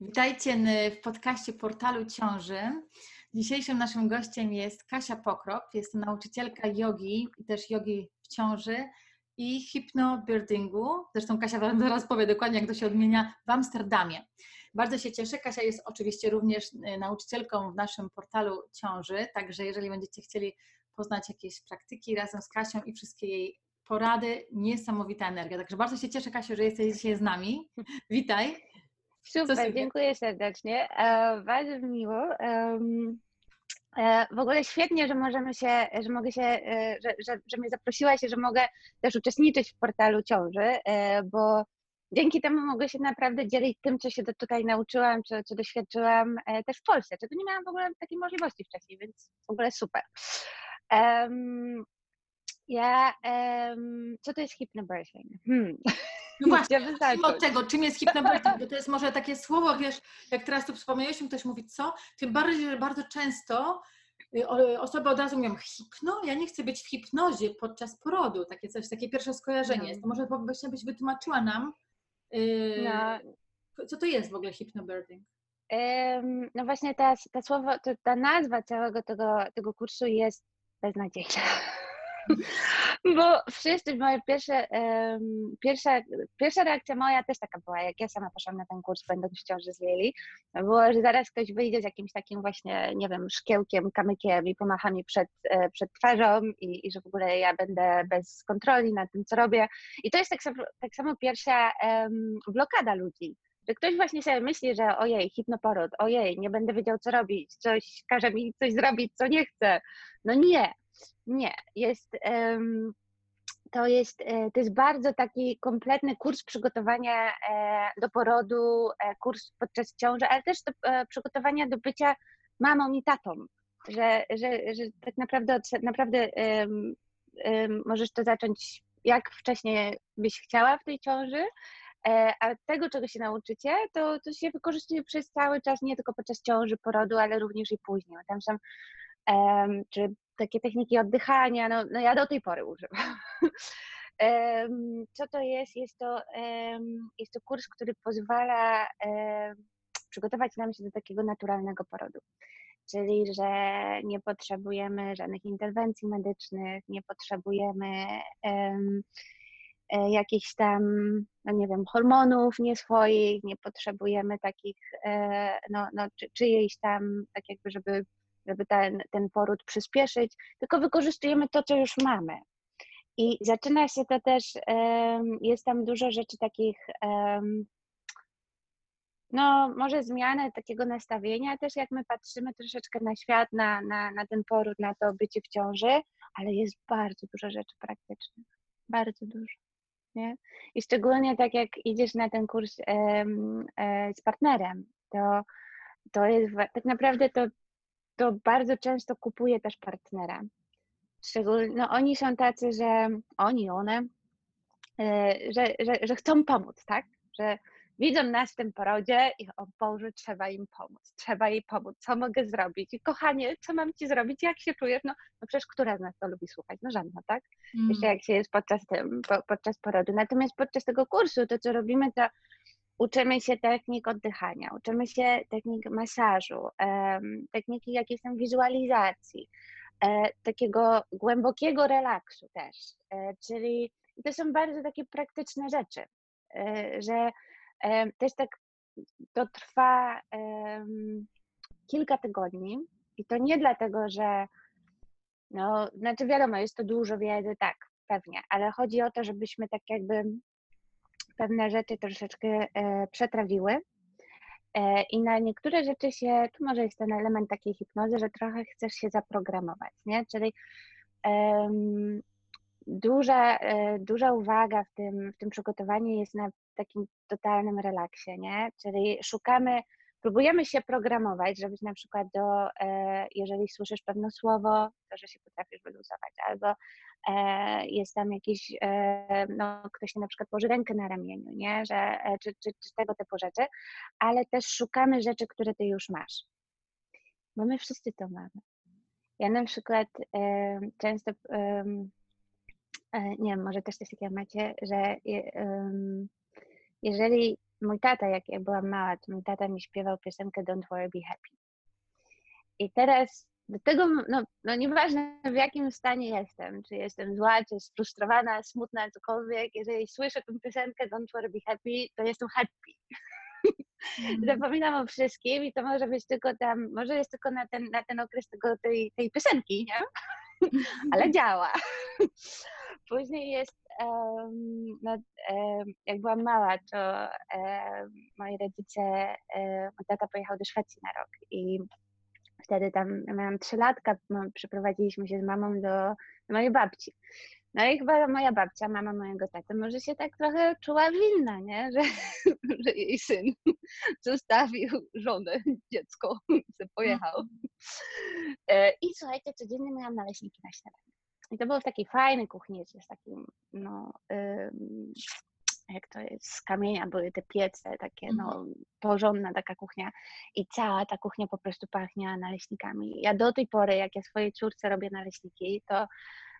Witajcie w podcaście portalu Ciąży. Dzisiejszym naszym gościem jest Kasia Pokrop. Jest to nauczycielka jogi i też jogi w ciąży i hipnobirdingu. Zresztą Kasia Wam zaraz powie dokładnie, jak to się odmienia w Amsterdamie. Bardzo się cieszę. Kasia jest oczywiście również y, nauczycielką w naszym portalu Ciąży, także jeżeli będziecie chcieli poznać jakieś praktyki razem z Kasią i wszystkie jej porady, niesamowita energia. Także bardzo się cieszę, Kasiu, że jesteś dzisiaj z nami. Witaj. Super, dziękuję serdecznie. E, bardzo miło. E, w ogóle świetnie, że możemy się, że mogę się, e, że, że, że mnie zaprosiłaś i że mogę też uczestniczyć w portalu ciąży, bo dzięki temu mogę się naprawdę dzielić tym, co się tutaj nauczyłam, co, co doświadczyłam też w Polsce, czego nie miałam w ogóle takiej możliwości wcześniej, więc w ogóle super. Um, ja, um, co to jest hypnobirthing? Hmm. No właśnie, od tego, czym jest hypnobirthing, bo to jest może takie słowo, wiesz, jak teraz tu wspomniałeś, ktoś mówi co, tym bardziej, że bardzo często y, osoby od razu mówią hipno, ja nie chcę być w hipnozie podczas porodu, takie coś, takie pierwsze skojarzenie no. jest. To może właśnie byś wytłumaczyła nam, yy, no. co to jest w ogóle hypnobirthing? no właśnie ta, ta słowo, ta nazwa całego tego, tego kursu jest beznadziejna. Bo wszyscy, moje pierwsze, um, pierwsza, pierwsza reakcja moja też taka była, jak ja sama poszłam na ten kurs, będąc w ciąży z Lili, było, że zaraz ktoś wyjdzie z jakimś takim właśnie, nie wiem, szkiełkiem, kamykiem i pomacha mi przed, e, przed twarzą i, i że w ogóle ja będę bez kontroli nad tym, co robię. I to jest tak, tak samo pierwsza um, blokada ludzi, że ktoś właśnie sobie myśli, że ojej, hipnoporód, ojej, nie będę wiedział, co robić, coś każe mi coś zrobić, co nie chcę. No nie, nie, jest, to jest, e, to jest bardzo taki kompletny kurs przygotowania e, do porodu, e, kurs podczas ciąży, ale też do przygotowania do bycia mamą i tatą, że, że, że tak naprawdę, naprawdę um, um, możesz to zacząć jak wcześniej byś chciała w tej ciąży, a tego, czego się nauczycie, to, to się wykorzystuje przez cały czas, nie tylko podczas ciąży, porodu, ale również i później. Tam są um, czy takie techniki oddychania, no, no ja do tej pory używam. Co to jest? Jest to, jest to kurs, który pozwala przygotować nam się do takiego naturalnego porodu. Czyli, że nie potrzebujemy żadnych interwencji medycznych, nie potrzebujemy um, jakichś tam, no nie wiem, hormonów nieswoich, nie potrzebujemy takich, e, no, no czy, czyjejś tam, tak jakby, żeby żeby ten, ten poród przyspieszyć, tylko wykorzystujemy to, co już mamy. I zaczyna się to też, jest tam dużo rzeczy takich, no może zmiany takiego nastawienia też, jak my patrzymy troszeczkę na świat, na, na, na ten poród, na to bycie w ciąży, ale jest bardzo dużo rzeczy praktycznych, bardzo dużo. Nie? I szczególnie tak jak idziesz na ten kurs e, z partnerem, to, to jest tak naprawdę to to bardzo często kupuje też partnera. Szczególnie, no oni są tacy, że oni, one, e, że, że, że chcą pomóc, tak? Że widzą nas w tym porodzie i o Boże, trzeba im pomóc, trzeba jej pomóc, co mogę zrobić? I kochanie, co mam ci zrobić? Jak się czujesz? No, no przecież która z nas to lubi słuchać? No żadna, tak? Mm. Jeszcze jak się jest podczas, tym, po, podczas porodu. Natomiast podczas tego kursu to, co robimy, to Uczymy się technik oddychania, uczymy się technik masażu, techniki jakiejś tam wizualizacji, e, takiego głębokiego relaksu też. E, czyli to są bardzo takie praktyczne rzeczy, e, że też tak to trwa kilka tygodni i to nie dlatego, że no, znaczy wiadomo, jest to dużo wiedzy, tak, pewnie, ale chodzi o to, żebyśmy tak jakby pewne rzeczy troszeczkę e, przetrawiły. E, I na niektóre rzeczy się, tu może jest ten element takiej hipnozy, że trochę chcesz się zaprogramować, nie? Czyli duża, e, duża uwaga w tym, w tym przygotowaniu jest na takim totalnym relaksie, nie? Czyli szukamy próbujemy się programować, żebyś na przykład do, e, jeżeli słyszysz pewne słowo, to że się potrafisz wyluzować, albo e, jest tam jakiś, e, no ktoś na przykład położy rękę na ramieniu, nie, że, czy, czy, czy tego typu rzeczy, ale też szukamy rzeczy, które ty już masz, bo my wszyscy to mamy. Ja na przykład często, nie wiem, może też coś takiego macie, że jeżeli mój tata, jak ja byłam mała, to mój tata mi śpiewał piosenkę Don't Worry, Be Happy. I teraz do tego, no, no nieważne w jakim stanie jestem, czy jestem zła, czy sfrustrowana, smutna, cokolwiek, jeżeli słyszę tę piosenkę Don't Worry, Be Happy, to jestem happy. Mm. Zapominam o wszystkim i to może być tylko tam, może jest tylko na ten, na ten okres tego, tej, tej piosenki, nie? Ale działa. Później jest, no, jak byłam mała, to moi rodzice, mój tata pojechał do Szwecji na rok i wtedy tam miałam trzylatka, przeprowadziliśmy się z mamą do, do mojej babci. No i chyba moja babcia, mama mojego taty, może się tak trochę czuła winna, nie? Że, że jej syn zostawił żonę, dziecko, się pojechał. E, I słuchajcie, codziennie miałam naleśniki na śniadanie. I to było w takiej fajnej kuchni, z takim, no, jak to jest, z kamienia były te piece, takie no, mhm. porządna taka kuchnia i cała ta kuchnia po prostu pachnia naleśnikami. Ja do tej pory, jak ja swojej córce robię naleśniki, to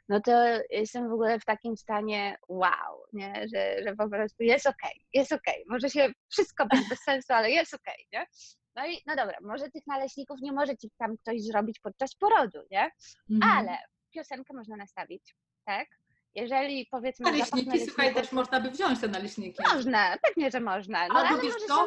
no to jestem w ogóle w takim stanie wow, nie? Że, że po prostu jest okej, okay, jest okej. Okay. Może się wszystko być bez sensu, ale jest okej, okay, nie? No i no dobra, może tych naleśników nie może ci tam ktoś zrobić podczas porodu, nie? Mhm. Ale piosenkę można nastawić, tak? jeżeli powiedzmy... Naleśniki, słuchaj, też można by wziąć te naleśniki. Można, pewnie, że można. No, A ale wiesz co?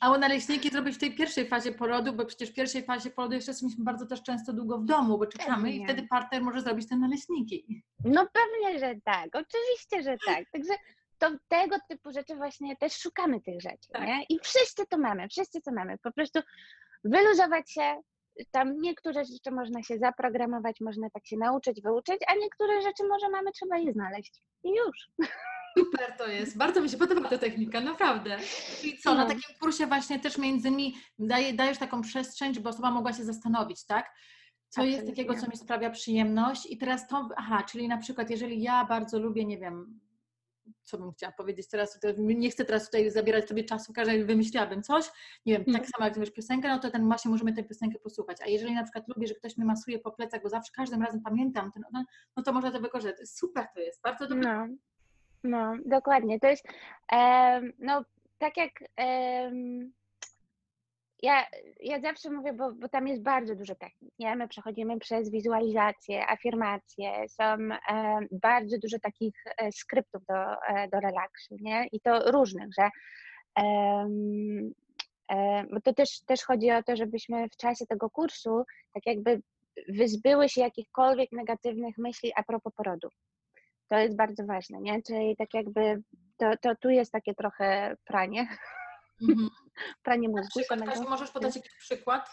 O naleśniki zrobić w tej pierwszej fazie porodu, bo przecież w pierwszej fazie porodu jeszcze jesteśmy bardzo też często długo w domu, bo czekamy pewnie. i wtedy partner może zrobić te naleśniki. No pewnie, że tak, oczywiście, że tak. Także to tego typu rzeczy właśnie też szukamy tych rzeczy, tak. nie? I wszyscy to mamy, wszyscy to mamy. Po prostu wyluzować się, tam niektóre rzeczy można się zaprogramować, można tak się nauczyć, wyuczyć, a niektóre rzeczy może mamy, trzeba je znaleźć. I już. Super to jest. Bardzo mi się podoba ta technika, naprawdę. I co, no. na takim kursie właśnie też między innymi daje, dajesz taką przestrzeń, żeby osoba mogła się zastanowić, tak? Co Absolutnie. jest takiego, co mi sprawia przyjemność i teraz to, aha, czyli na przykład jeżeli ja bardzo lubię, nie wiem, co bym chciała powiedzieć teraz, nie chcę teraz tutaj zabierać sobie czasu, każdej wymyśliłabym coś, nie wiem, tak mhm. samo jak wiesz piosenkę, no to ten właśnie możemy tę piosenkę posłuchać, a jeżeli na przykład lubię, że ktoś mnie masuje po plecach, bo zawsze każdym razem pamiętam, ten, no, no to można to wykorzystać. Super to jest, bardzo dobrze. No, no dokładnie, to jest, um, no tak jak um, ja, ja zawsze mówię, bo, bo tam jest bardzo dużo technik, nie? My przechodzimy przez wizualizację, afirmacje, są e, bardzo dużo takich e, skryptów do, e, do relaksu, nie? I to różnych, że e, bo to też, też chodzi o to, żebyśmy w czasie tego kursu tak jakby wyzbyły się jakichkolwiek negatywnych myśli a propos porodu. To jest bardzo ważne, nie? Czyli tak jakby to, to tu jest takie trochę pranie. Mhm. Pranie mózgu. Na przykład, możesz podać jakiś przykład?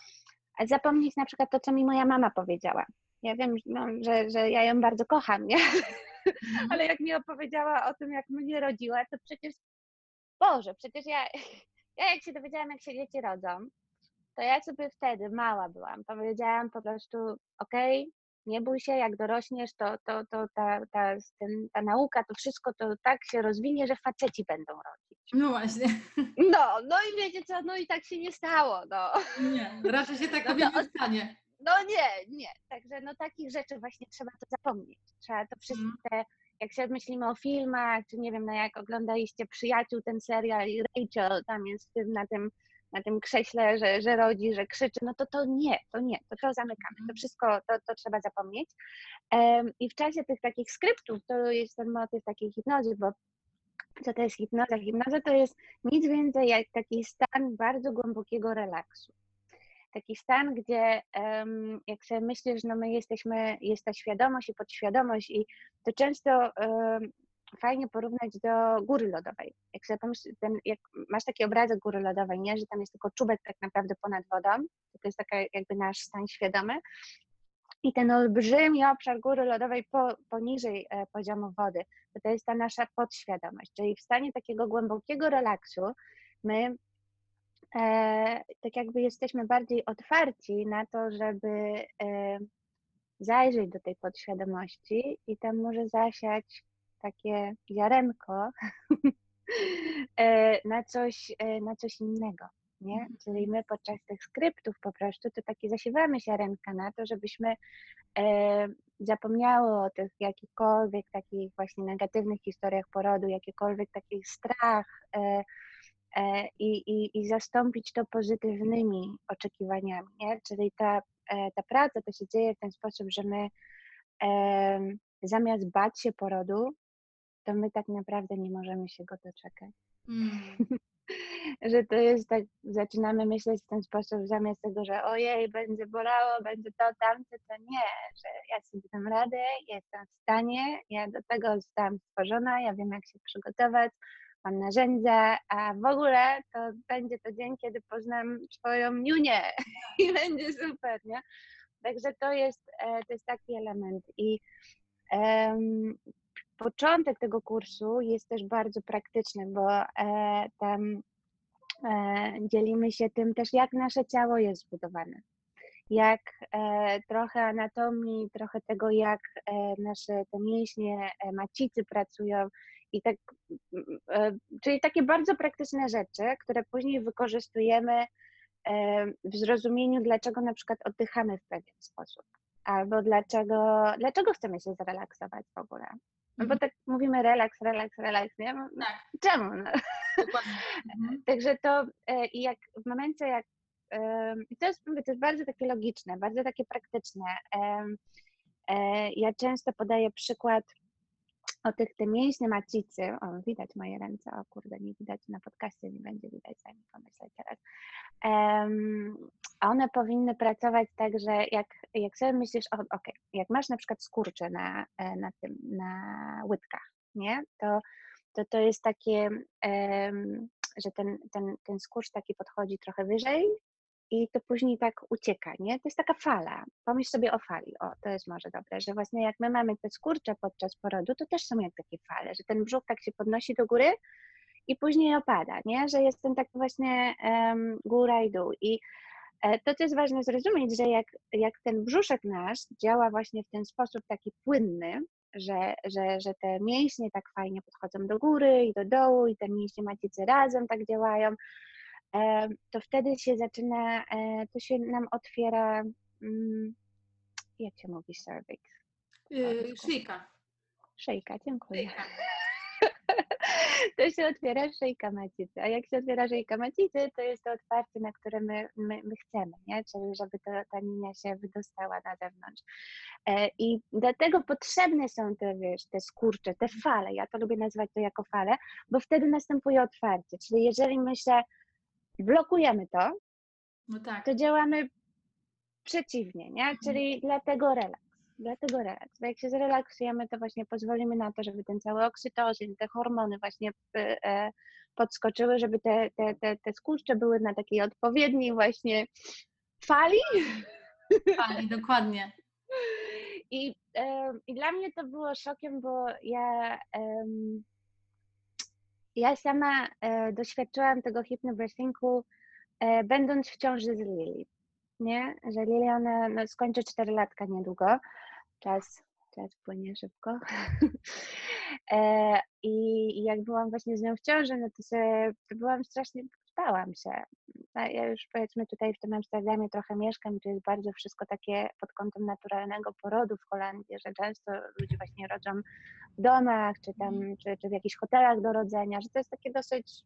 Zapomnieć na przykład to, co mi moja mama powiedziała. Ja wiem, no, że, że ja ją bardzo kocham, nie? Mhm. ale jak mi opowiedziała o tym, jak mnie rodziła, to przecież, Boże, przecież ja, ja jak się dowiedziałam, jak się dzieci rodzą, to ja sobie wtedy, mała byłam, powiedziałam po prostu, okej, okay, nie bój się, jak dorośniesz, to, to, to ta, ta, ten, ta nauka, to wszystko to tak się rozwinie, że faceci będą rodzić. No właśnie. No, no i wiecie co, no i tak się nie stało, no. Nie, raczej się tak no, nie stanie. No nie, nie. Także no takich rzeczy właśnie trzeba to zapomnieć. Trzeba to wszystko mm. te, jak się myślimy o filmach, czy nie wiem, no jak oglądaliście Przyjaciół, ten serial i Rachel tam jest na tym na tym krześle, że, że rodzi, że krzyczy, no to to nie, to nie, to to zamykamy, to mhm. wszystko to, to trzeba zapomnieć. I w czasie tych takich skryptów to jest ten motyw takiej hipnozy, bo co to jest hipnoza? Hipnoza to jest nic więcej jak taki stan bardzo głębokiego relaksu. Taki stan, gdzie um, jak sobie myślisz, no my jesteśmy, jest ta świadomość i podświadomość i to często um, fajnie porównać do góry lodowej. Jak sobie pomyśl, ten, jak masz taki obrazek góry lodowej, nie, że tam jest tylko czubek tak naprawdę ponad wodą, to, jest taka jakby nasz stan świadomy, i ten olbrzymi obszar góry lodowej po, poniżej e, poziomu wody, to, to jest ta nasza podświadomość, czyli w stanie takiego głębokiego relaksu my e, tak jakby jesteśmy bardziej otwarci na to, żeby e, zajrzeć do tej podświadomości i tam może zasiać takie ziarenko e, na, coś, e, na coś innego. Nie? Mhm. Czyli my podczas tych skryptów po prostu to takie zasiewamy ziarenka na to, żebyśmy e, zapomniały o tych jakichkolwiek takich właśnie negatywnych historiach porodu, jakikolwiek takich strach, e, e, i, i, zastąpić to pozytywnymi oczekiwaniami, nie? Czyli ta, e, ta praca to się dzieje w ten sposób, że my zamiast bać się porodu, to my tak naprawdę nie możemy się go doczekać. Mm. że to jest tak, zaczynamy myśleć w ten sposób, zamiast tego, że ojej, będzie bolało, będzie to, tamto, to nie, że ja sobie dam radę, jestem w stanie, ja do tego zostałam stworzona, ja wiem, jak się przygotować, mam narzędzia, a w ogóle to będzie to dzień, kiedy poznam swoją niunię i będzie super, nie? Także to jest, e, to jest taki element i um, początek tego kursu jest też bardzo praktyczny, bo e, tam e, dzielimy się tym też, jak nasze ciało jest zbudowane. Jak e, trochę anatomii, trochę tego, jak nasze te mięśnie, macicy pracują, i tak, czyli takie bardzo praktyczne rzeczy, które później wykorzystujemy w zrozumieniu, dlaczego na przykład oddychamy w pewien sposób, albo dlaczego, dlaczego chcemy się zrelaksować w ogóle. No bo mhm. tak mówimy relaks, relaks, relaks, nie? No, tak. Czemu? No? Mhm. Także to e, i jak w momencie, jak i to jest, mówię, to jest bardzo takie logiczne, bardzo takie praktyczne. E, ja często podaję przykład o tych te mięśnie macicy, o widać moje ręce, o kurde, nie widać. Na podcaście, nie będzie widać, zanim pomyślę teraz. Um, one powinny pracować tak, że jak, jak sobie myślisz, ok, okay, jak masz na przykład skurcze na, e, na tym, na łydkach, nie, to to, to jest takie, um, że ten, ten, ten skurcz taki podchodzi trochę wyżej i to później tak ucieka, nie? To jest taka fala. Pomyśl sobie o fali. O, to jest może dobre, że właśnie jak my mamy te skurcze podczas porodu, to też są jak takie fale, że ten brzuch tak się podnosi do góry i później opada, nie? Że jest ten tak właśnie um, góra i dół. I e, to, co jest ważne zrozumieć, że jak, jak ten brzuszek nasz działa właśnie w ten sposób taki płynny, że, że, że te mięśnie tak fajnie podchodzą do góry i do dołu i te mięśnie macicy razem tak działają, to wtedy się zaczyna, e, to się nam otwiera, mm, jak się mówi cervix? Yy, szyjka. Szyjka, dziękuję. Szyjka. to się otwiera szyjka macicy, a jak się otwiera szyjka macicy, to jest to otwarcie, na które my, my, my chcemy, nie? czyli żeby to, ta linia się wydostała na zewnątrz. E, I dlatego potrzebne są te, wiesz, te skurcze, te fale, ja to lubię nazywać to jako fale, bo wtedy następuje otwarcie, czyli jeżeli myślę, blokujemy to, no tak. to działamy przeciwnie, nie? Mhm. Czyli dlatego relaks. Dlatego relaks. Bo jak się zrelaksujemy, to właśnie pozwolimy na to, żeby ten cały oksytocyn, te hormony właśnie e, podskoczyły, żeby te, te, te, te skurcze były na takiej odpowiedniej właśnie fali. Fali, dokładnie. I, e, I dla mnie to było szokiem, bo ja ja sama e, doświadczyłam tego hypnobirthingu e, będąc w ciąży z Lili, nie? Że Lili ona no, skończy 4 latka niedługo, czas, czas płynie szybko. e, i, jak byłam właśnie z nią w ciąży, no to, to byłam strasznie, bałam się. Ja już powiedzmy tutaj w tym Amsterdamie trochę mieszkam i to jest bardzo wszystko takie pod kątem naturalnego porodu w Holandii, że często ludzie właśnie rodzą w domach, czy tam, mhm. czy, czy w jakichś hotelach do rodzenia, że to jest takie dosyć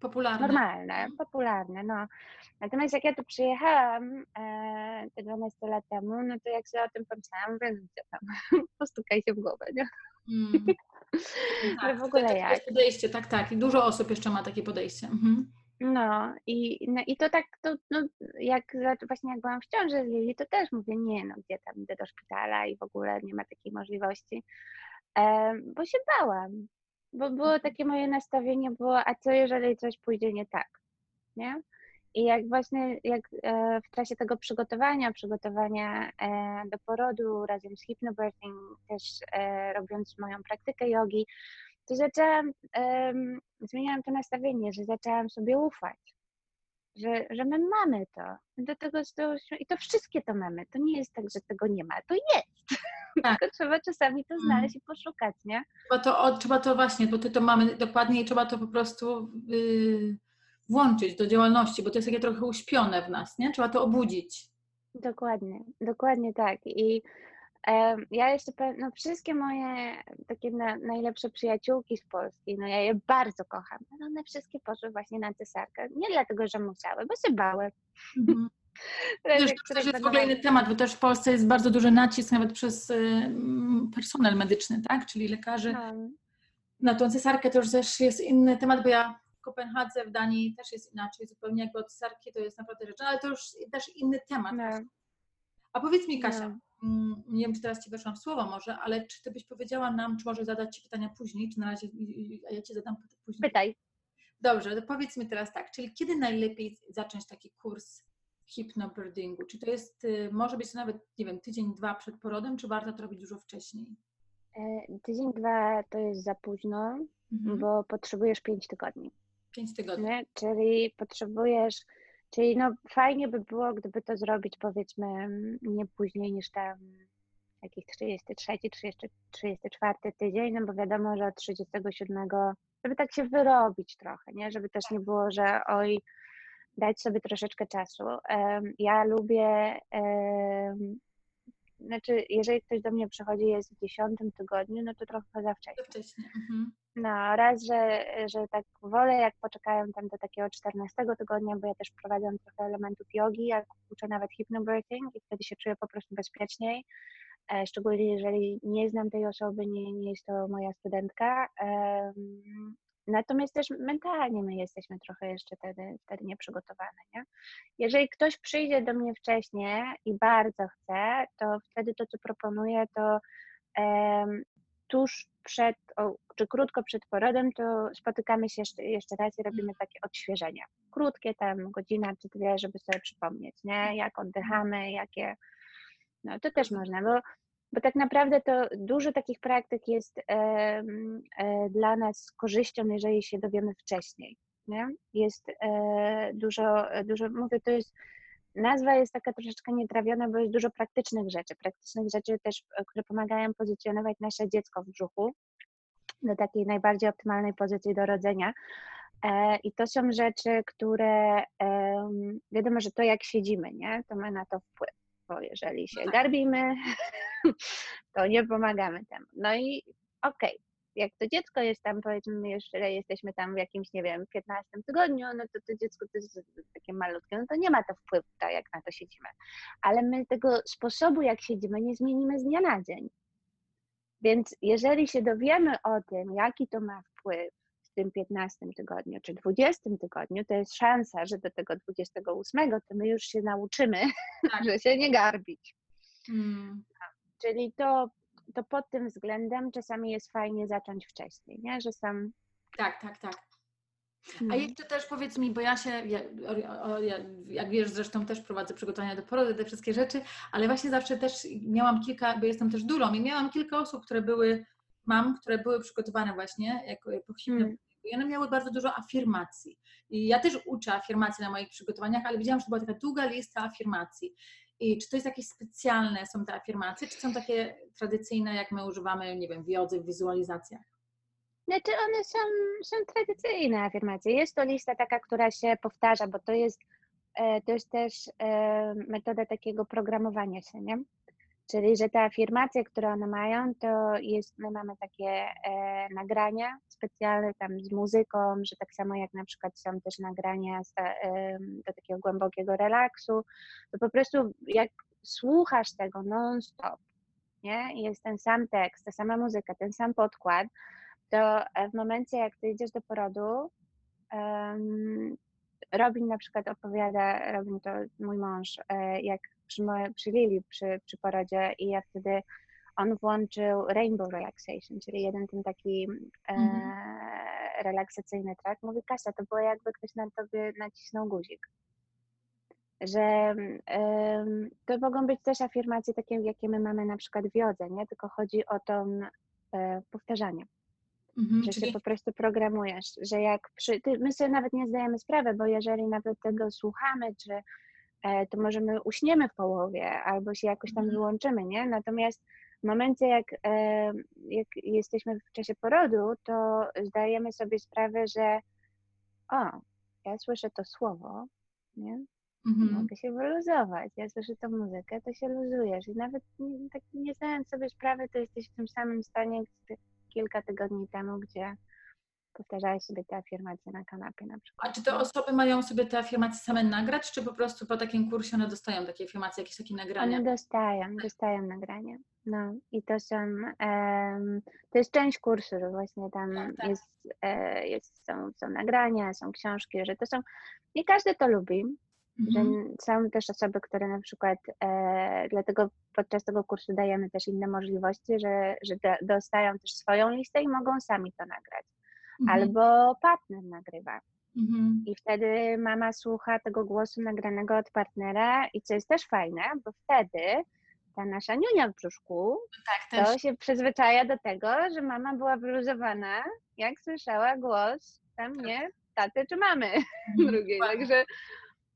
popularne. Normalne, popularne, no. Natomiast jak ja tu przyjechałam e, te 12 lat temu, no to jak sobie o tym pomyślałam, mówię, tam, postukaj się w głowę, nie? Mm. tak, w ogóle jak. Podejście, tak, tak. I dużo osób jeszcze ma takie podejście. Mhm. No i, no i to tak, to, no, jak właśnie jak byłam w ciąży z Lili, to też mówię, nie no, gdzie tam idę do szpitala i w ogóle nie ma takiej możliwości, e, bo się bałam, bo było mhm. takie moje nastawienie było, a co jeżeli coś pójdzie nie tak, nie? I jak właśnie jak e, w czasie tego przygotowania, przygotowania e, do porodu razem z hypnobirthing, też e, robiąc moją praktykę jogi, to zaczęłam, um, zmieniałam to nastawienie, że zaczęłam sobie ufać, że, że my mamy to. Do tego, I to wszystkie to mamy. To nie jest tak, że tego nie ma. To jest. Tak. Tylko trzeba czasami to znaleźć mm. i poszukać, nie? Trzeba to, o, trzeba to właśnie, bo ty to mamy dokładnie i trzeba to po prostu yy, włączyć do działalności, bo to jest takie trochę uśpione w nas, nie? Trzeba to obudzić. Dokładnie, dokładnie tak. I Ja jeszcze, no wszystkie moje takie na, najlepsze przyjaciółki z Polski, no ja je bardzo kocham, ale one wszystkie poszły właśnie na cesarkę. Nie dlatego, że musiały, bo się bały. Które- Też, które też jest w ogóle inny temat, bo też w Polsce jest bardzo duży nacisk nawet przez y, mm, personel medyczny, tak? Czyli lekarzy. No, Na tą cesarkę to już też jest inny temat, bo ja w Kopenhadze, w Danii też jest inaczej zupełnie, jakby od cesarki to jest naprawdę rzecz, ale to już też inny temat. no, A powiedz mi Kasia, no. Mm, nie wiem czy teraz Ci weszłam w słowo może, ale czy Ty byś powiedziała nam, czy może zadać Ci pytania później, czy na razie, a ja Ci zadam później. Pytaj. Dobrze, to powiedz mi teraz tak, czyli kiedy najlepiej zacząć taki kurs hipnobirdingu? Czy to jest, y, może być to nawet, nie wiem, tydzień, dwa przed porodem, czy warto to robić dużo wcześniej? E, Tydzień, dwa to jest za późno, Mhm. bo potrzebujesz pięć tygodni. Pięć tygodni. Czyli potrzebujesz, czyli no fajnie by było, gdyby to zrobić powiedzmy nie później niż tam jakiś 33, 30, 34 tydzień, no bo wiadomo, że od 37, żeby tak się wyrobić trochę, nie? Żeby też nie było, że oj, dać sobie troszeczkę czasu. Ja lubię, znaczy jeżeli ktoś do mnie przychodzi jest w 10 tygodniu, no to trochę za wcześnie. To wcześniej. Mhm. No, raz, że, że tak wolę, jak poczekają tam do takiego 14 tygodnia, bo ja też wprowadzam trochę elementów jogi, jak uczę nawet hypnobirthing i wtedy się czuję po prostu bezpieczniej, e, szczególnie jeżeli nie znam tej osoby, nie, nie jest to moja studentka. Natomiast też mentalnie my jesteśmy trochę jeszcze wtedy, wtedy nieprzygotowane, nie? Jeżeli ktoś przyjdzie do mnie wcześniej i bardzo chce, to wtedy to, co proponuję, to tuż przed, o, czy krótko przed porodem, to spotykamy się jeszcze, jeszcze raz i robimy takie odświeżenia. Krótkie tam, godzina czy dwie, żeby sobie przypomnieć, nie? Jak oddychamy, jakie... No to też można, bo, bo tak naprawdę to dużo takich praktyk jest em, e, dla nas korzyścią, jeżeli się dowiemy wcześniej, nie? Jest e, dużo, dużo, mówię, to jest nazwa jest taka troszeczkę nietrawiona, bo jest dużo praktycznych rzeczy. Praktycznych rzeczy też, e, które pomagają pozycjonować nasze dziecko w brzuchu do takiej najbardziej optymalnej pozycji do rodzenia. E, I to są rzeczy, które wiadomo, że to jak siedzimy, nie, to ma na to wpływ. Bo jeżeli się tak. garbimy, to nie pomagamy temu. No i okej, jak to dziecko jest tam, powiedzmy, jeszcze jesteśmy tam w jakimś, nie wiem, 15 tygodniu, no to to dziecko to jest takie malutkie, no to nie ma to wpływu, tak jak na to siedzimy. Ale my tego sposobu, jak siedzimy, nie zmienimy z dnia na dzień. Więc jeżeli się dowiemy o tym, jaki to ma wpływ w tym 15 tygodniu czy 20 tygodniu, to jest szansa, że do tego 28 to my już się nauczymy, Tak. że się nie garbić. Mm. Czyli to, to pod tym względem czasami jest fajnie zacząć wcześniej, nie? że sam. Tak, tak, tak. A Mhm. jeszcze też powiedz mi, bo ja się, ja, o, o, ja, jak wiesz, zresztą też prowadzę przygotowania do porodu, te wszystkie rzeczy, ale właśnie zawsze też miałam kilka, bo jestem też durą i miałam kilka osób, które były, mam, które były przygotowane właśnie jako po Mm. i one miały bardzo dużo afirmacji. I ja też uczę afirmacji na moich przygotowaniach, ale widziałam, że to była taka długa lista afirmacji. I czy to jest jakieś specjalne są te afirmacje, czy są takie tradycyjne, jak my używamy, nie wiem, w jodze, w wizualizacjach? Znaczy one są, są tradycyjne afirmacje. Jest to lista taka, która się powtarza, bo to jest, e, to jest też e, metoda takiego programowania się, nie? Czyli, że te afirmacje, które one mają, to jest, my mamy takie e, nagrania specjalne tam z muzyką, że tak samo jak na przykład są też nagrania z, em, do takiego głębokiego relaksu, to po prostu jak słuchasz tego non-stop, nie? Jest ten sam tekst, ta sama muzyka, ten sam podkład, to e, w momencie, jak ty idziesz do porodu, um, Robin na przykład opowiada, Robin to mój mąż, e, jak przy, przy Lili przy, przy porodzie i ja wtedy on włączył Rainbow Relaxation, czyli jeden ten taki e, Mhm. relaksacyjny track. Mówi Kasia, to było jakby ktoś na tobie nacisnął guzik. Że em, to mogą być też afirmacje takie, jakie my mamy na przykład w jodze, nie? Tylko chodzi o to e, powtarzanie Mhm, że się czyli po prostu programujesz, że jak przy, ty, my sobie nawet nie zdajemy sprawy, bo jeżeli nawet tego słuchamy, czy e, to możemy uśniemy w połowie, albo się jakoś tam Mhm. wyłączymy, nie? Natomiast w momencie, jak, e, jak jesteśmy w czasie porodu, to zdajemy sobie sprawę, że o, ja słyszę to słowo, nie? Mhm. Mogę się wyluzować. Ja słyszę tą muzykę, to się luzujesz. I nawet nie, tak nie zdając sobie sprawy, to jesteś w tym samym stanie kilka tygodni temu, gdzie powtarzałeś sobie te afirmacje na kanapie na przykład. A czy te osoby mają sobie te afirmacje same nagrać, czy po prostu po takim kursie one dostają takie afirmacje, jakieś takie nagrania? One dostają, dostają nagrania. No i to są, um, to jest część kursu, że właśnie tam tak, tak. Jest, e, jest, są, są nagrania, są książki, że to są, nie każdy to lubi, mhm. są też osoby, które na przykład, e, dlatego podczas tego kursu dajemy też inne możliwości, że, że do, dostają też swoją listę i mogą sami to nagrać. Mhm. Albo partner nagrywa. Mhm. I wtedy mama słucha tego głosu nagranego od partnera i co jest też fajne, bo wtedy ta nasza niunia w brzuszku tak, to się przyzwyczaja do tego, że mama była wyluzowana, jak słyszała głos tam tak. nie taty czy mamy mhm, drugiej. Także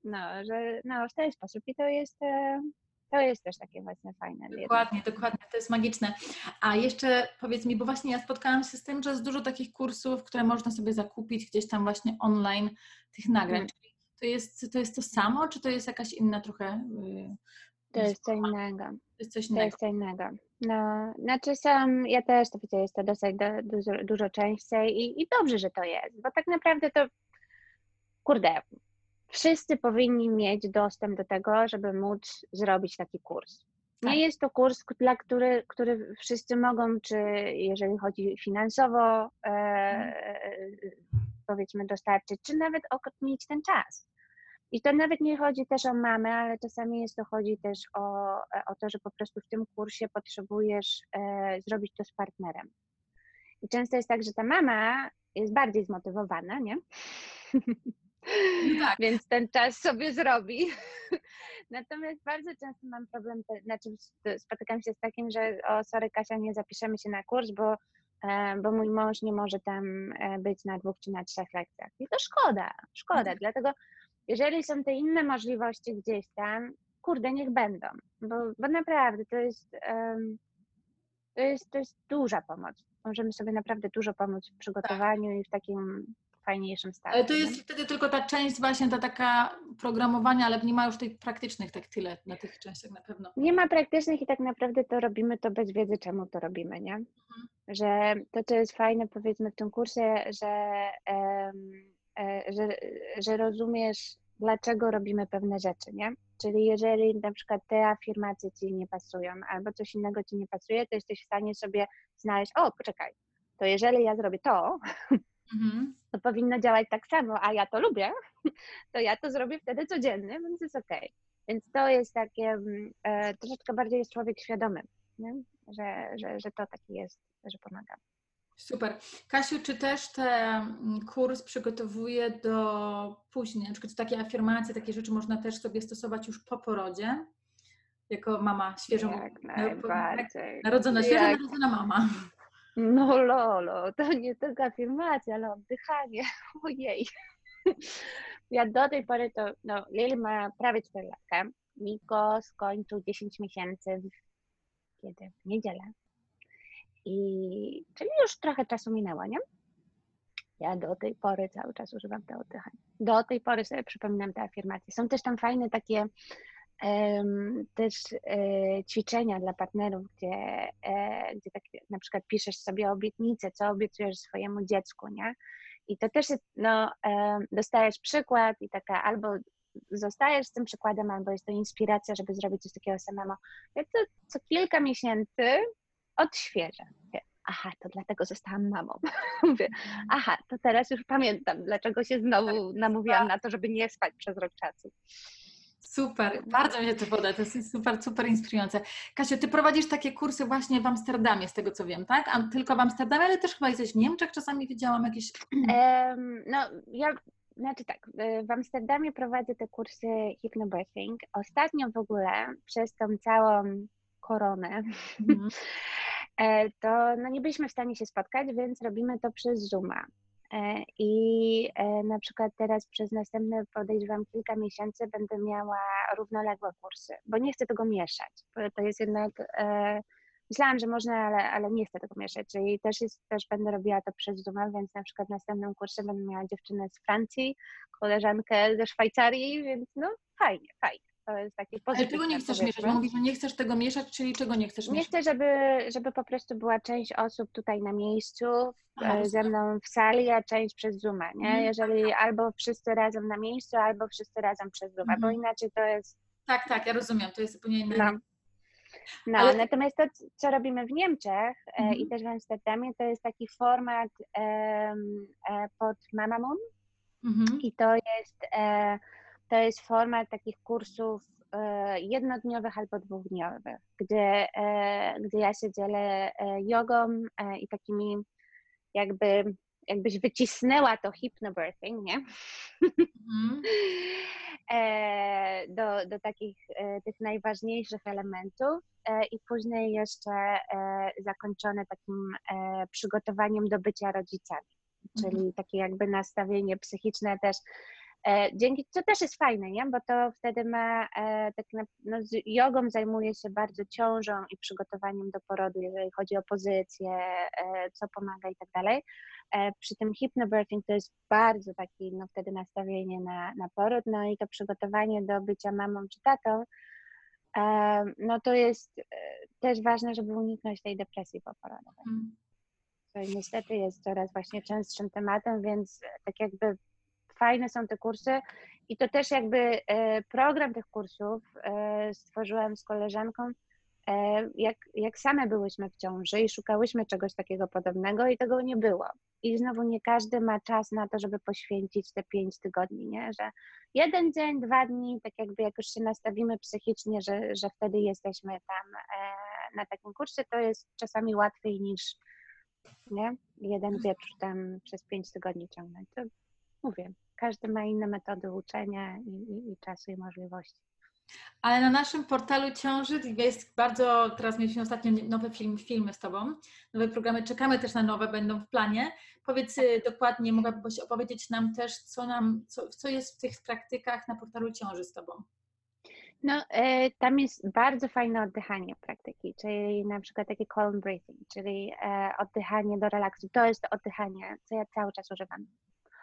no, że no, w ten sposób i to jest, e, to jest też takie właśnie fajne. Dokładnie, dokładnie, to jest magiczne. A jeszcze powiedz mi, bo właśnie ja spotkałam się z tym, że jest dużo takich kursów, które można sobie zakupić gdzieś tam właśnie online tych nagrań. Hmm. To jest, to jest to samo, czy to jest jakaś inna trochę... Yy, to jest co innego. To jest coś innego. To jest co innego. No, znaczy sam, ja też to widzę, jest to dosyć do, dużo, dużo częściej i, i dobrze, że to jest, bo tak naprawdę to, kurde, wszyscy powinni mieć dostęp do tego, żeby móc zrobić taki kurs. Nie tak. jest to kurs, dla który, który wszyscy mogą, czy jeżeli chodzi finansowo, e, mhm. powiedzmy, dostarczyć, czy nawet mieć ten czas. I to nawet nie chodzi też o mamę, ale czasami jest to chodzi też o, o to, że po prostu w tym kursie potrzebujesz e, zrobić to z partnerem. I często jest tak, że ta mama jest bardziej zmotywowana, nie? No tak. Więc ten czas sobie zrobi. Natomiast bardzo często mam problem, znaczy spotykam się z takim, że o sorry Kasia, nie zapiszemy się na kurs, bo, e, bo mój mąż nie może tam e, być na dwóch czy na trzech lekcjach. I to szkoda, szkoda, mhm. dlatego jeżeli są te inne możliwości gdzieś tam, kurde, niech będą, bo, bo naprawdę to jest, um, to jest, to jest duża pomoc. Możemy sobie naprawdę dużo pomóc w przygotowaniu tak. i w takim fajniejszym stanie. Ale to jest wtedy tylko ta część właśnie, ta taka programowania, ale nie ma już tych praktycznych tak tyle na tych częściach na pewno. Nie ma praktycznych i tak naprawdę to robimy to bez wiedzy, czemu to robimy, nie? Mhm. Że to, co jest fajne powiedzmy w tym kursie, że, um, że, że rozumiesz, dlaczego robimy pewne rzeczy, nie? Czyli jeżeli na przykład te afirmacje Ci nie pasują albo coś innego Ci nie pasuje, to jesteś w stanie sobie znaleźć, o, poczekaj, to jeżeli ja zrobię to, mhm. to powinno działać tak samo, a ja to lubię, to ja to zrobię wtedy codziennie, więc jest okej. Okay. Więc to jest takie, mm, e, troszeczkę bardziej jest człowiek świadomy, nie? Że, że, że to taki jest, że pomaga. Super. Kasiu, czy też ten kurs przygotowuje do później, na przykład takie afirmacje, takie rzeczy można też sobie stosować już po porodzie? Jako mama świeżo Jak najbardziej. Narodzona, świeżo Jak... narodzona mama. No lolo, to nie tylko afirmacja, ale oddychanie. Ojej. Ja do tej pory to, no Lili ma prawie 4 lata. Miko skończył 10 miesięcy w, kiedy? W niedzielę. I czyli już trochę czasu minęło, nie? Ja do tej pory cały czas używam tego oddychania. Do tej pory sobie przypominam te afirmacje. Są też tam fajne takie też e, ćwiczenia dla partnerów, gdzie, e, gdzie tak na przykład piszesz sobie obietnicę, co obiecujesz swojemu dziecku, nie? I to też jest, no, dostajesz przykład i taka albo zostajesz z tym przykładem, albo jest to inspiracja, żeby zrobić coś takiego samemu. Ja to co kilka miesięcy odświeżę. Aha, to dlatego zostałam mamą. Mówię, mm. aha, to teraz już pamiętam, dlaczego się znowu tak, namówiłam na to, żeby nie spać przez rok czasu. Super, bardzo mnie to poda, to jest super, super inspirujące. Kasiu, ty prowadzisz takie kursy właśnie w Amsterdamie, z tego co wiem, tak? A tylko w Amsterdamie, ale też chyba jesteś w Niemczech, czasami widziałam jakieś... Um, no, ja, znaczy tak, w Amsterdamie prowadzę te kursy hypnobirthing. Ostatnio w ogóle, przez tą całą koronę, mm. to no, nie byliśmy w stanie się spotkać, więc robimy to przez Zooma. E, I e, na przykład teraz przez następne, podejrzewam, kilka miesięcy będę miała równoległe kursy, bo nie chcę tego mieszać. To jest jednak, e, myślałam, że można, ale, ale nie chcę tego mieszać, czyli też, jest, też będę robiła to przez Zoom, więc na przykład następnym kursie będę miała dziewczynę z Francji, koleżankę ze Szwajcarii, więc no fajnie, fajnie. To jest takie Ale czego nie chcesz mieszać? Bo mówisz, że nie chcesz tego mieszać, czyli czego nie chcesz Nie mieszać? chcę, żeby, żeby po prostu była część osób tutaj na miejscu Aha, e, ze mną w sali, a część przez Zooma, nie? Mhm. Jeżeli albo wszyscy razem na miejscu, albo wszyscy razem przez Zooma, bo Mhm. inaczej to jest Tak, tak, ja rozumiem, to jest zupełnie inne. No. No, Ale- natomiast to, co robimy w Niemczech e, Mhm. i też w Amsterdamie, to jest taki format e, pod Mama Moon Mhm. i to jest, e, to jest format takich kursów e, jednodniowych albo dwudniowych, gdzie, e, gdzie ja się dzielę e, jogą i takimi jakby, jakbyś wycisnęła to hypnobirthing, nie? E, do, do takich tych najważniejszych elementów i później jeszcze zakończone takim przygotowaniem do bycia rodzicami, czyli Mhm. takie jakby nastawienie psychiczne też. E, dzięki, co też jest fajne, nie? bo to wtedy ma, e, tak na, no, z jogą zajmuje się bardzo ciążą i przygotowaniem do porodu, jeżeli chodzi o pozycję, e, co pomaga i tak dalej. Przy tym hypnobirthing to jest bardzo taki, no wtedy nastawienie na, na poród, no i to przygotowanie do bycia mamą czy tatą, no to jest też ważne, żeby uniknąć tej depresji poporodowej. Mhm. To niestety jest coraz właśnie częstszym tematem, więc tak jakby fajne są te kursy i to też jakby e, program tych kursów e, stworzyłam z koleżanką, e, jak, jak same byłyśmy w ciąży i szukałyśmy czegoś takiego podobnego i tego nie było. I znowu nie każdy ma czas na to, żeby poświęcić te pięć tygodni, nie? że jeden dzień, dwa dni, tak jakby jak już się nastawimy psychicznie, że, że wtedy jesteśmy tam na takim kursie, to jest czasami łatwiej niż nie? jeden wieczór tam przez pięć tygodni ciągnąć. To mówię, każdy ma inne metody uczenia i, i, i czasu i możliwości. Ale na naszym portalu ciąży jest bardzo, teraz mieliśmy ostatnio nowe film, filmy z Tobą, nowe programy, czekamy też na nowe, będą w planie. Powiedz y, dokładnie, mogłabyś opowiedzieć nam też, co, nam, co, co jest w tych praktykach na portalu ciąży z Tobą? No, e, tam jest bardzo fajne oddychanie praktyki, czyli na przykład takie calm breathing, czyli e, oddychanie do relaksu. To jest oddychanie, co ja cały czas używam.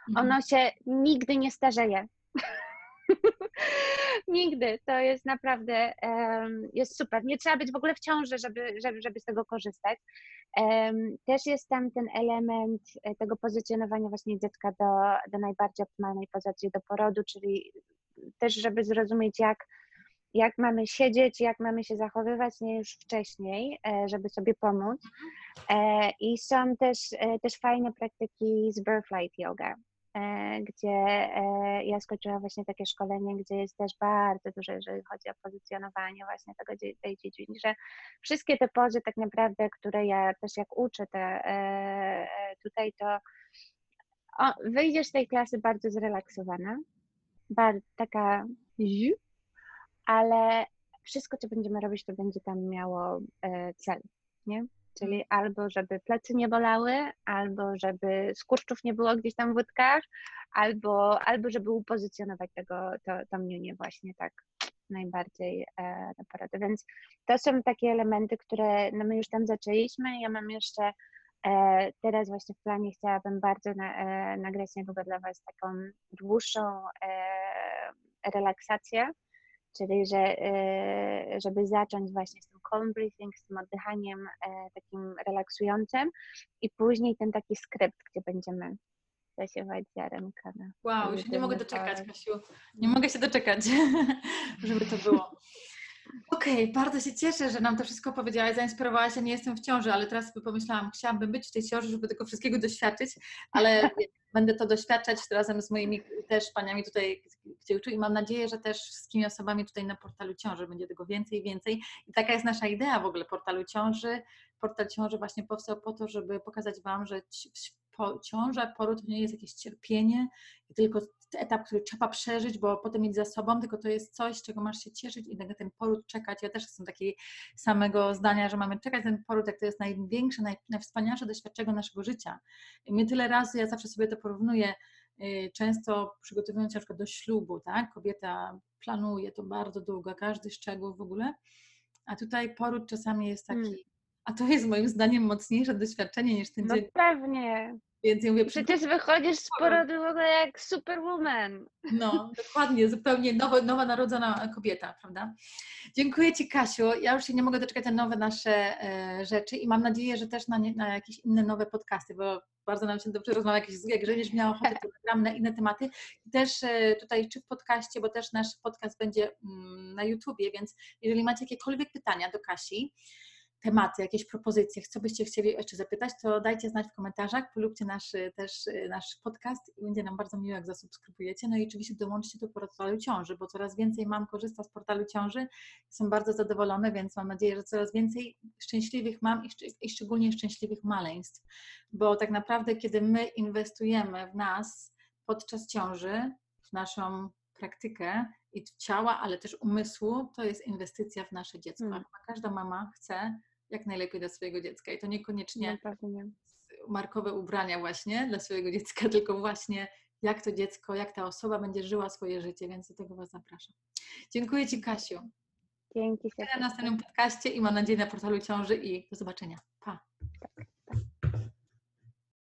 Mhm. Ono się nigdy nie starzeje. nigdy. To jest naprawdę, em, jest super. Nie trzeba być w ogóle w ciąży, żeby, żeby, żeby z tego korzystać. Em, też jest tam ten element e, tego pozycjonowania właśnie dziecka do, do najbardziej optymalnej pozycji do porodu, czyli też, żeby zrozumieć, jak, jak mamy siedzieć, jak mamy się zachowywać, nie już wcześniej, e, żeby sobie pomóc. E, I są też, też fajne praktyki z Birthlight Yoga, gdzie e, ja skończyłam właśnie takie szkolenie, gdzie jest też bardzo dużo, jeżeli chodzi o pozycjonowanie właśnie tego, tej dziedziny, że wszystkie te pozy tak naprawdę, które ja też jak uczę te, e, e, tutaj, to o, wyjdziesz z tej klasy bardzo zrelaksowana, bardzo taka ale wszystko, co będziemy robić, to będzie tam miało e, cel, nie? Czyli albo żeby plecy nie bolały, albo żeby skurczów nie było gdzieś tam w łydkach, albo, albo żeby upozycjonować tego, to, to miunię właśnie tak najbardziej e, na porodę. Więc to są takie elementy, które no my już tam zaczęliśmy. Ja mam jeszcze e, teraz właśnie w planie chciałabym bardzo na, e, nagrać niedługo dla Was taką dłuższą e, relaksację, czyli że, e, żeby zacząć właśnie z tym calm breathing, z tym oddychaniem e, takim relaksującym i później ten taki skrypt, gdzie będziemy zasiewać ziarenka. Na Wow, już nie mogę doczekać, porad. Kasiu. Nie mogę się doczekać, żeby to było. Okej, bardzo się cieszę, że nam to wszystko powiedziałaś, zainspirowałaś. Ja nie jestem w ciąży, ale teraz sobie pomyślałam, chciałabym być w tej ciąży, żeby tego wszystkiego doświadczyć, ale będę to doświadczać razem z moimi też paniami tutaj, uczę i mam nadzieję, że też z wszystkimi osobami tutaj na portalu ciąży będzie tego więcej i więcej. I taka jest nasza idea w ogóle portalu ciąży. Portal ciąży właśnie powstał po to, żeby pokazać Wam, że ciąża, poród to nie jest jakieś cierpienie, tylko etap, który trzeba przeżyć, bo potem mieć za sobą, tylko to jest coś, czego masz się cieszyć i na ten poród czekać. Ja też jestem takiego samego zdania, że mamy czekać ten poród, jak to jest największe, naj, najwspanialsze doświadczenie naszego życia. I tyle razy, ja zawsze sobie to porównuję, często przygotowując się na przykład do ślubu, tak? Kobieta planuje to bardzo długo, każdy szczegół w ogóle, a tutaj poród czasami jest taki Mm. a to jest moim zdaniem mocniejsze doświadczenie niż ten No dzień. pewnie. Więc ja mówię, Przecież wychodzisz z porodu w ogóle jak superwoman. No, dokładnie, zupełnie nowo, nowa narodzona kobieta, prawda? Dziękuję Ci, Kasiu. Ja już się nie mogę doczekać na nowe nasze e, rzeczy i mam nadzieję, że też na, nie, na jakieś inne nowe podcasty, bo bardzo nam się dobrze rozmawia, jakieś, jak żebyś miała ochotę, to nagram na inne tematy. I też e, tutaj, czy w podcaście, bo też nasz podcast będzie mm, na YouTubie, więc jeżeli macie jakiekolwiek pytania do Kasi, tematy, jakieś propozycje, co byście chcieli jeszcze zapytać, to dajcie znać w komentarzach, polubcie nasz, y, też y, nasz podcast i będzie nam bardzo miło, jak zasubskrybujecie. No i oczywiście dołączcie do portalu ciąży, bo coraz więcej mam korzysta z portalu ciąży. Są bardzo zadowolone, więc mam nadzieję, że coraz więcej szczęśliwych mam i, szcz- i szczególnie szczęśliwych maleństw, bo tak naprawdę, kiedy my inwestujemy w nas podczas ciąży, w naszą praktykę i ciała, ale też umysłu, to jest inwestycja w nasze dziecko. Mm. Każda mama chce jak najlepiej dla swojego dziecka i to niekoniecznie No markowe ubrania właśnie dla swojego dziecka, tylko właśnie jak to dziecko, jak ta osoba będzie żyła swoje życie, więc do tego Was zapraszam. Dziękuję Ci Kasiu. Dzięki Na serdecznie. następnym podcaście i mam nadzieję na portalu ciąży i do zobaczenia.